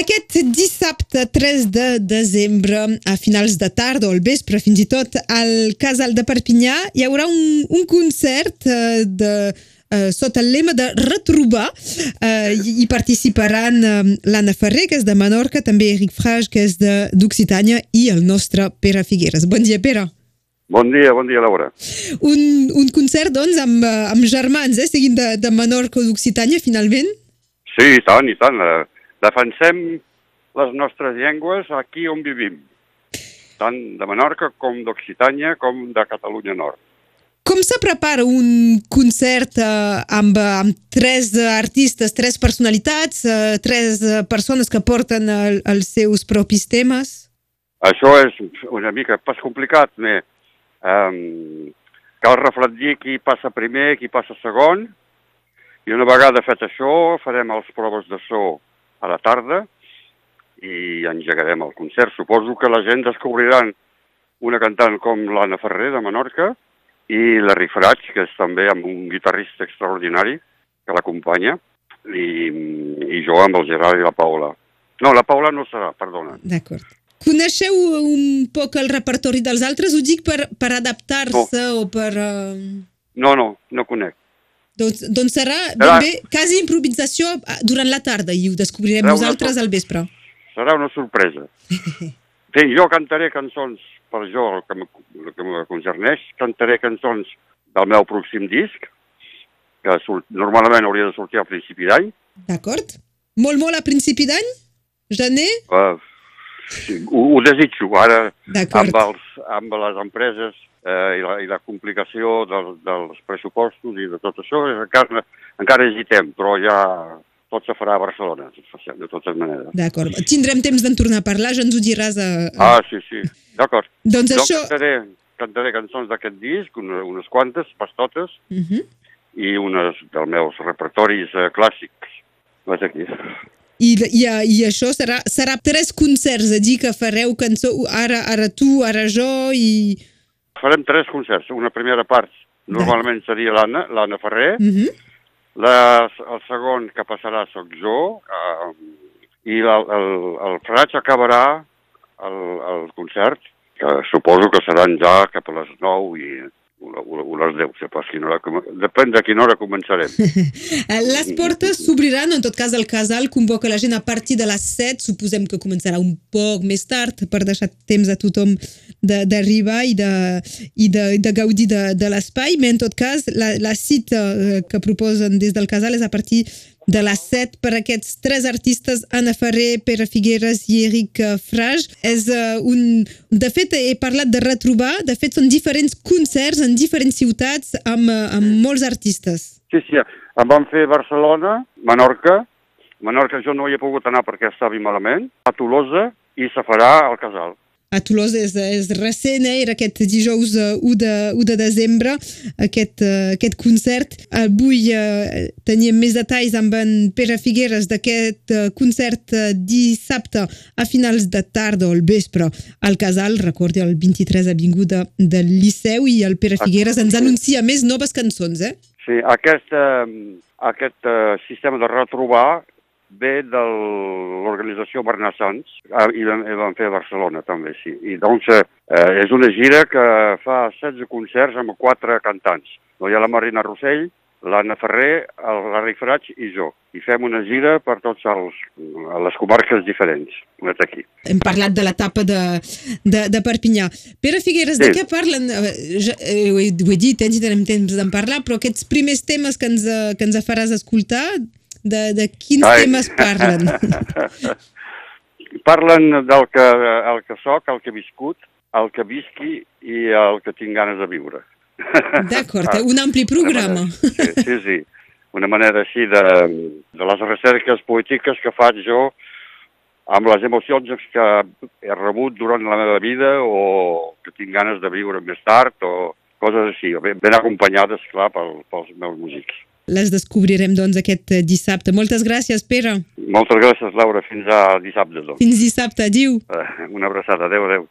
Aquest dissabte 3 de desembre, a finals de tarda o al vespre, fins i tot, al Casal de Perpinyà, hi haurà un, un concert eh, de, eh, sota el lema de retrobar. Eh, hi, participaran eh, l'Anna Ferrer, que és de Menorca, també Eric Frage, que és d'Occitània, i el nostre Pere Figueres. Bon dia, Pere. Bon dia, bon dia, Laura. Un, un concert, doncs, amb, eh, amb germans, eh? Seguint de, de Menorca o d'Occitània, finalment? Sí, i tant, i tant. Eh, Defensem les nostres llengües aquí on vivim, tant de Menorca com d'Occitània com de Catalunya Nord. Com se prepara un concert eh, amb, amb tres artistes, tres personalitats, eh, tres eh, persones que porten el, els seus propis temes? Això és una mica pas complicat? Um, cal reflectir qui passa primer, qui passa segon, i una vegada fet això farem els proves de so a la tarda i engegarem el concert. Suposo que la gent descobriran una cantant com l'Anna Ferrer de Menorca i la Rifraig, que és també amb un guitarrista extraordinari que l'acompanya, i, i jo amb el Gerard i la Paula. No, la Paula no serà, perdona. D'acord. Coneixeu un poc el repertori dels altres? Ho dic per, per adaptar-se no. o per... Uh... No, no, no conec. Doncs, doncs serà ben bé quasi improvisació ah, durant la tarda i ho descobrirem serà nosaltres al vespre. Serà una sorpresa. sí, jo cantaré cançons per jo, el que, el que me concerneix, cantaré cançons del meu pròxim disc, que surt, normalment hauria de sortir a principi d'any. D'acord. Molt, molt a principi d'any? Gener? Uh, sí, ho, ho desitjo. Ara, amb, els, amb les empreses eh, i, la, i la complicació del, dels pressupostos i de tot això, encara, encara hesitem, però ja tot se farà a Barcelona, de totes maneres. D'acord. Tindrem temps d'en tornar a parlar, ja ens ho diràs a... a... Ah, sí, sí, d'acord. doncs, doncs això... Cantaré, cantaré cançons d'aquest disc, una, unes quantes, pas totes, uh mhm. -huh. i unes dels meus repertoris eh, clàssics. Vaig aquí. I, i, i això serà, serà tres concerts, a dir que fareu cançó, ara, ara tu, ara jo i farem tres concerts. Una primera part normalment seria l'Anna, l'Anna Ferrer. Uh -huh. la, el segon que passarà sóc jo. Uh, I el, el, el Fraig acabarà el, el concert, que suposo que seran ja cap a les 9 i o, o les 10, sé pas quina hora, depèn de quina hora començarem. les portes s'obriran, en tot cas el casal convoca la gent a partir de les 7, suposem que començarà un poc més tard per deixar temps a tothom d'arribar i, de, i de, de gaudir de, de l'espai, però en tot cas la, la cita eh, que proposen des del casal és a partir de les 7 per aquests tres artistes, Anna Ferrer, Pere Figueres i Eric Frage. És uh, un... De fet, he parlat de retrobar, de fet són diferents concerts en diferents ciutats amb, amb molts artistes. Sí, sí, em van fer Barcelona, Menorca, Menorca jo no hi he pogut anar perquè estava malament, a Tolosa i se farà al Casal a Toulouse és, és recent, eh? era aquest dijous 1 eh, de, 1 de desembre, aquest, uh, aquest concert. Avui uh, teníem més detalls amb en Pere Figueres d'aquest uh, concert uh, dissabte a finals de tarda o al vespre al Casal, recordi el 23 Avinguda del Liceu i el Pere Figueres ens anuncia més noves cançons, eh? Sí, aquest, uh, aquest uh, sistema de retrobar ve de l'organització Bernassans ah, i vam fer a Barcelona també, sí. I doncs eh, és una gira que fa 16 concerts amb quatre cantants. No hi ha la Marina Rossell, l'Anna Ferrer, el Larry Fraig i jo. I fem una gira per tots els, les comarques diferents, aquí. Hem parlat de l'etapa de, de, de Perpinyà. Pere Figueres, sí. de què parlen? Eh, ja, eh, ho, he, ho he dit, eh, tenim temps d'en parlar, però aquests primers temes que ens, que ens faràs escoltar, de, de quins Ai. temes parlen? parlen del que, el que soc, el que he viscut, el que visqui i el que tinc ganes de viure. D'acord, ah, un ampli programa. Sí, sí, sí. Una manera així de, de les recerques polítiques que faig jo amb les emocions que he rebut durant la meva vida o que tinc ganes de viure més tard o coses així, ben acompanyades, clar, pel, pels meus músics les descobrirem doncs aquest eh, dissabte. Moltes gràcies, Pere. Moltes gràcies, Laura. Fins a dissabte. Doncs. Fins dissabte. Adiu. Uh, una abraçada. Adéu, adéu.